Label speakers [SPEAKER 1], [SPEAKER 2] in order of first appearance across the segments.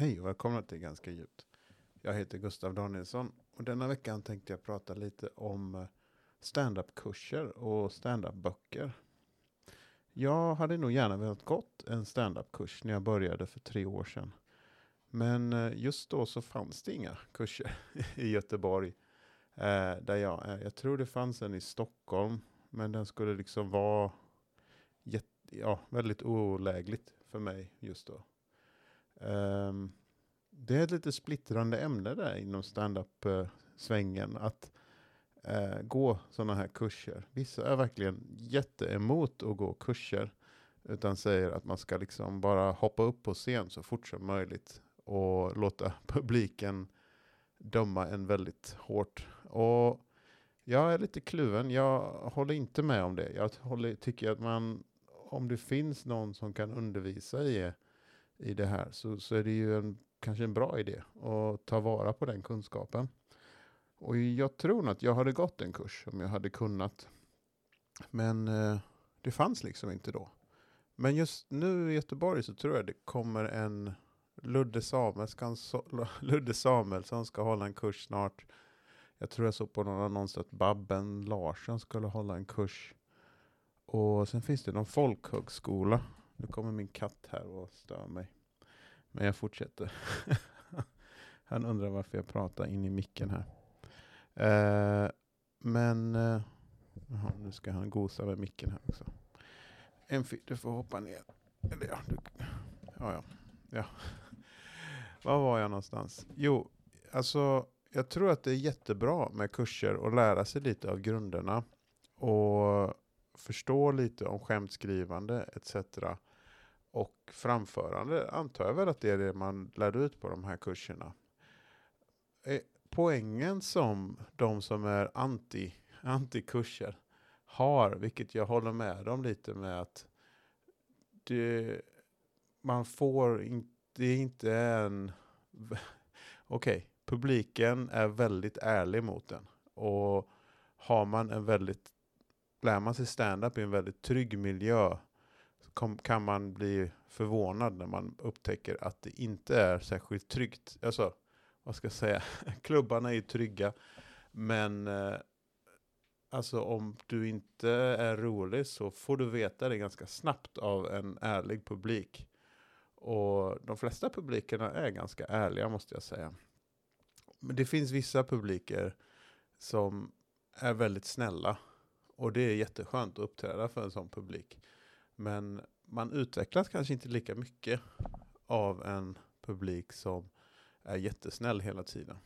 [SPEAKER 1] Hej och välkomna till Ganska djupt. Jag heter Gustav Danielsson och denna veckan tänkte jag prata lite om eh, standup-kurser och standup-böcker. Jag hade nog gärna velat gått en standup-kurs när jag började för tre år sedan. Men eh, just då så fanns det inga kurser i Göteborg eh, där jag är. Jag tror det fanns en i Stockholm, men den skulle liksom vara ja, väldigt olägligt för mig just då. Um, det är ett lite splittrande ämne där inom standup-svängen. Att uh, gå sådana här kurser. Vissa är verkligen jätteemot att gå kurser. Utan säger att man ska liksom bara hoppa upp på scen så fort som möjligt. Och låta publiken döma en väldigt hårt. Och jag är lite kluven. Jag håller inte med om det. Jag håller, tycker att man, om det finns någon som kan undervisa i i det här så, så är det ju en, kanske en bra idé att ta vara på den kunskapen. Och jag tror nog att jag hade gått en kurs om jag hade kunnat. Men eh, det fanns liksom inte då. Men just nu i Göteborg så tror jag det kommer en Ludde Samuelsson, Ludde Samuelsson ska hålla en kurs snart. Jag tror jag såg på någon annons att Babben Larsson skulle hålla en kurs. Och sen finns det någon folkhögskola nu kommer min katt här och stör mig. Men jag fortsätter. Han undrar varför jag pratar in i micken här. Eh, men eh, aha, nu ska han gosa med micken här också. En du får hoppa ner. Eller ja, du, ja, ja. ja. Var var jag någonstans? Jo, alltså jag tror att det är jättebra med kurser och lära sig lite av grunderna. Och förstå lite om skämtskrivande etc. Och framförande antar jag väl att det är det man lär ut på de här kurserna. Eh, poängen som de som är anti, anti-kurser har, vilket jag håller med dem lite med att det, man får inte, det är inte en... Okej, okay, publiken är väldigt ärlig mot den. Och har man en väldigt, lär man sig stand-up i en väldigt trygg miljö kom, kan man bli förvånad när man upptäcker att det inte är särskilt tryggt. Alltså, vad ska jag säga? Klubbarna är ju trygga, men eh, alltså om du inte är rolig så får du veta det ganska snabbt av en ärlig publik. Och de flesta publikerna är ganska ärliga måste jag säga. Men det finns vissa publiker som är väldigt snälla. Och det är jätteskönt att uppträda för en sån publik. Men man utvecklas kanske inte lika mycket av en publik som är jättesnäll hela tiden.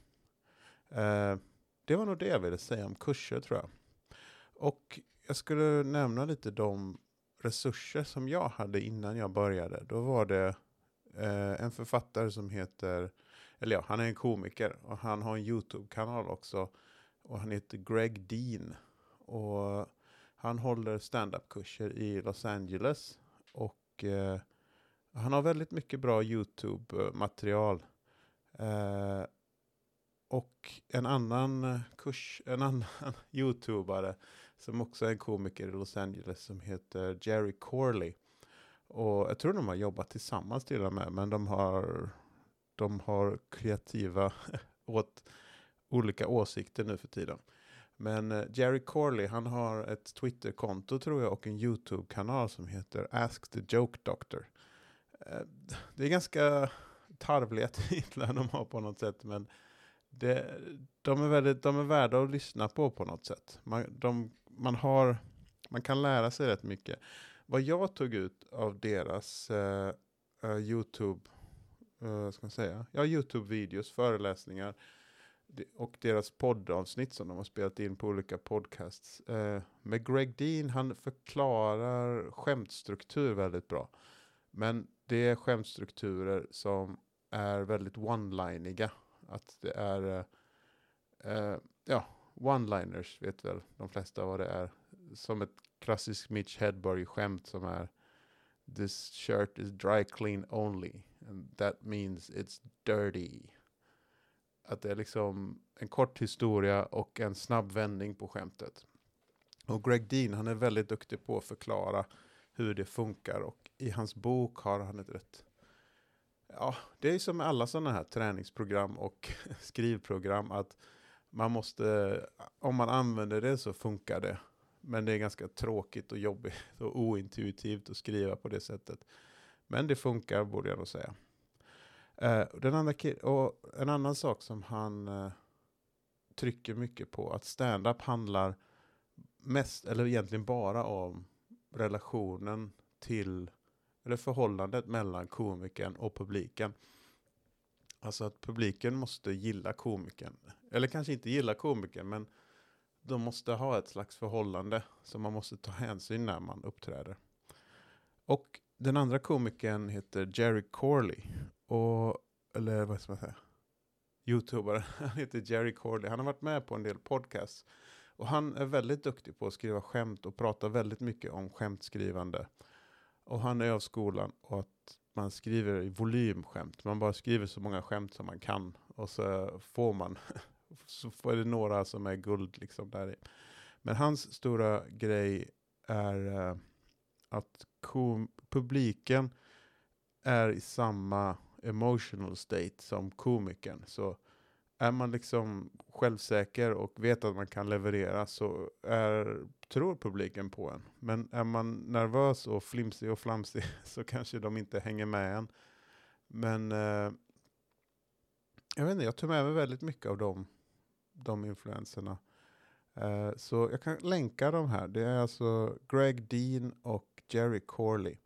[SPEAKER 1] Eh, det var nog det jag ville säga om kurser tror jag. Och jag skulle nämna lite de resurser som jag hade innan jag började. Då var det eh, en författare som heter, eller ja, han är en komiker och han har en YouTube-kanal också. Och han heter Greg Dean. Och han håller standup-kurser i Los Angeles. Och eh, han har väldigt mycket bra YouTube-material. Eh, och en annan kurs, en annan YouTubare som också är en komiker i Los Angeles som heter Jerry Corley. Och jag tror de har jobbat tillsammans till och med, men de har, de har kreativa åt olika åsikter nu för tiden. Men eh, Jerry Corley, han har ett Twitterkonto tror jag och en YouTube-kanal som heter Ask the Joke Doctor. Eh, det är ganska tarvliga titlar de har på något sätt, men det, de, är väldigt, de är värda att lyssna på på något sätt. Man, de, man, har, man kan lära sig rätt mycket. Vad jag tog ut av deras uh, uh, YouTube, uh, ska man säga, ja, YouTube-videos, föreläsningar, och deras poddavsnitt som de har spelat in på olika podcasts. Eh, med Greg Dean, han förklarar skämtstruktur väldigt bra. Men det är skämtstrukturer som är väldigt one-liniga. Att det är, eh, eh, ja, one-liners vet väl de flesta vad det är. Som ett klassiskt Mitch Hedberg-skämt som är This shirt is dry clean only. And that means it's dirty. Att det är liksom en kort historia och en snabb vändning på skämtet. Och Greg Dean, han är väldigt duktig på att förklara hur det funkar och i hans bok har han ett rätt Ja, det är som med alla sådana här träningsprogram och skrivprogram att man måste, om man använder det så funkar det. Men det är ganska tråkigt och jobbigt och ointuitivt att skriva på det sättet. Men det funkar borde jag nog säga. Uh, den andra och en annan sak som han uh, trycker mycket på, att stand-up handlar mest, eller egentligen bara om relationen till, eller förhållandet mellan komikern och publiken. Alltså att publiken måste gilla komikern. Eller kanske inte gilla komikern, men de måste ha ett slags förhållande som man måste ta hänsyn när man uppträder. Och den andra komikern heter Jerry Corley. Och, eller vad ska man säga? Youtubare. Han heter Jerry Corley. Han har varit med på en del podcasts. Och han är väldigt duktig på att skriva skämt och pratar väldigt mycket om skämtskrivande. Och han är av skolan och att man skriver i volymskämt. Man bara skriver så många skämt som man kan. Och så får man, så får det några som är guld liksom där i. Men hans stora grej är eh, att publiken är i samma emotional state som komikern. Så är man liksom självsäker och vet att man kan leverera så är, tror publiken på en. Men är man nervös och flimsig och flamsig så kanske de inte hänger med en. Men eh, jag vet inte, jag tog med mig väldigt mycket av de, de influenserna. Eh, så jag kan länka de här. Det är alltså Greg Dean och Jerry Corley.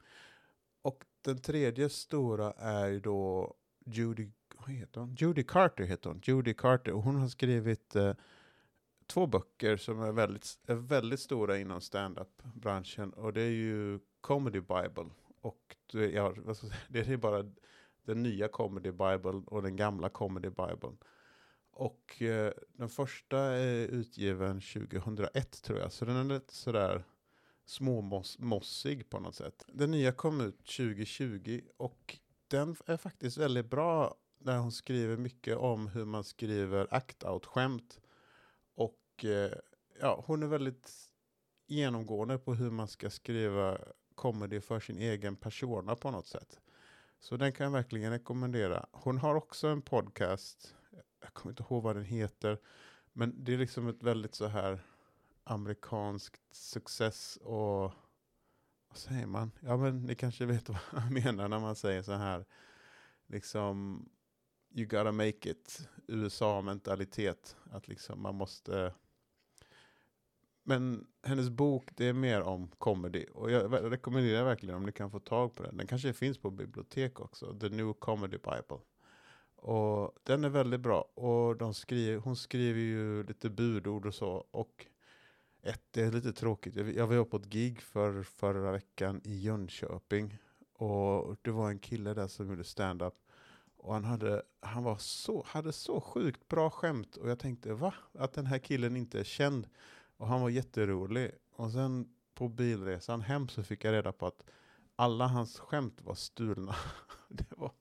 [SPEAKER 1] Och den tredje stora är ju då Judy vad heter hon? Judy Carter heter hon. Judy Carter. Och hon har skrivit eh, två böcker som är väldigt, är väldigt stora inom stand-up-branschen. Och det är ju Comedy Bible. Och det, ja, det är bara den nya Comedy Bible och den gamla Comedy Bible. Och eh, den första är utgiven 2001 tror jag. Så den är lite sådär småmossig på något sätt. Den nya kom ut 2020 och den är faktiskt väldigt bra där hon skriver mycket om hur man skriver act-out-skämt. Och eh, ja, hon är väldigt genomgående på hur man ska skriva comedy för sin egen persona på något sätt. Så den kan jag verkligen rekommendera. Hon har också en podcast, jag kommer inte ihåg vad den heter, men det är liksom ett väldigt så här amerikanskt success och vad säger man? Ja men ni kanske vet vad jag menar när man säger så här liksom you gotta make it, USA-mentalitet. Att liksom man måste... Men hennes bok, det är mer om comedy. Och jag rekommenderar verkligen om ni kan få tag på den. Den kanske finns på bibliotek också. The New Comedy Bible. Och den är väldigt bra. Och de skriver, hon skriver ju lite budord och så. Och ett, det är lite tråkigt. Jag var på ett gig för förra veckan i Jönköping. Och det var en kille där som gjorde stand-up. Och han, hade, han var så, hade så sjukt bra skämt. Och jag tänkte, va? Att den här killen inte är känd. Och han var jätterolig. Och sen på bilresan hem så fick jag reda på att alla hans skämt var stulna. Det var,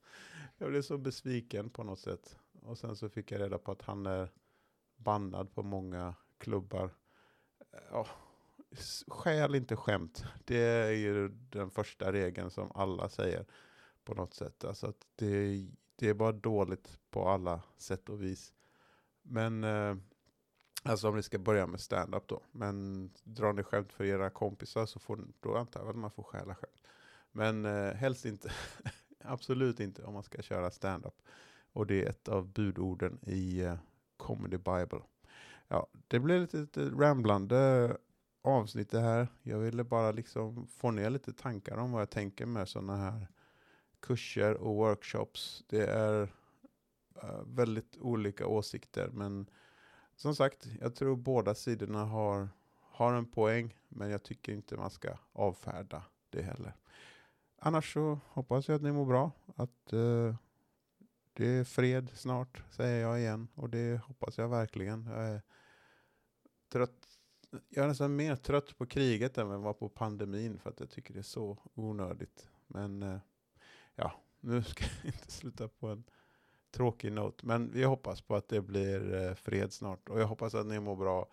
[SPEAKER 1] jag blev så besviken på något sätt. Och sen så fick jag reda på att han är bannad på många klubbar. Ja, skäl inte skämt. Det är ju den första regeln som alla säger på något sätt. Alltså att det det är bara dåligt på alla sätt och vis. Men eh, alltså om ni ska börja med stand-up då. Men drar ni skämt för era kompisar så får då antar jag att man får stjäla skämt. Men eh, helst inte. Absolut inte om man ska köra stand-up. Och det är ett av budorden i eh, Comedy Bible. Ja, det blev lite, lite ramblande avsnitt det här. Jag ville bara liksom få ner lite tankar om vad jag tänker med sådana här kurser och workshops. Det är uh, väldigt olika åsikter, men som sagt, jag tror båda sidorna har, har en poäng, men jag tycker inte man ska avfärda det heller. Annars så hoppas jag att ni mår bra, att uh, det är fred snart, säger jag igen, och det hoppas jag verkligen. Jag är trött jag är nästan mer trött på kriget än vad jag var på pandemin för att jag tycker det är så onödigt. Men eh, ja, nu ska jag inte sluta på en tråkig note. Men vi hoppas på att det blir eh, fred snart. Och jag hoppas att ni mår bra.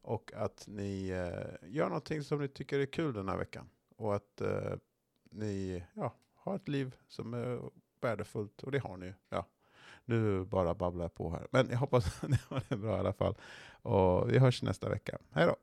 [SPEAKER 1] Och att ni eh, gör någonting som ni tycker är kul den här veckan. Och att ni ja, har ett liv som är värdefullt, och det har ni ju. Ja. Nu bara babblar jag på här. Men jag hoppas att ni har det bra i alla fall. Och vi hörs nästa vecka. Hej då!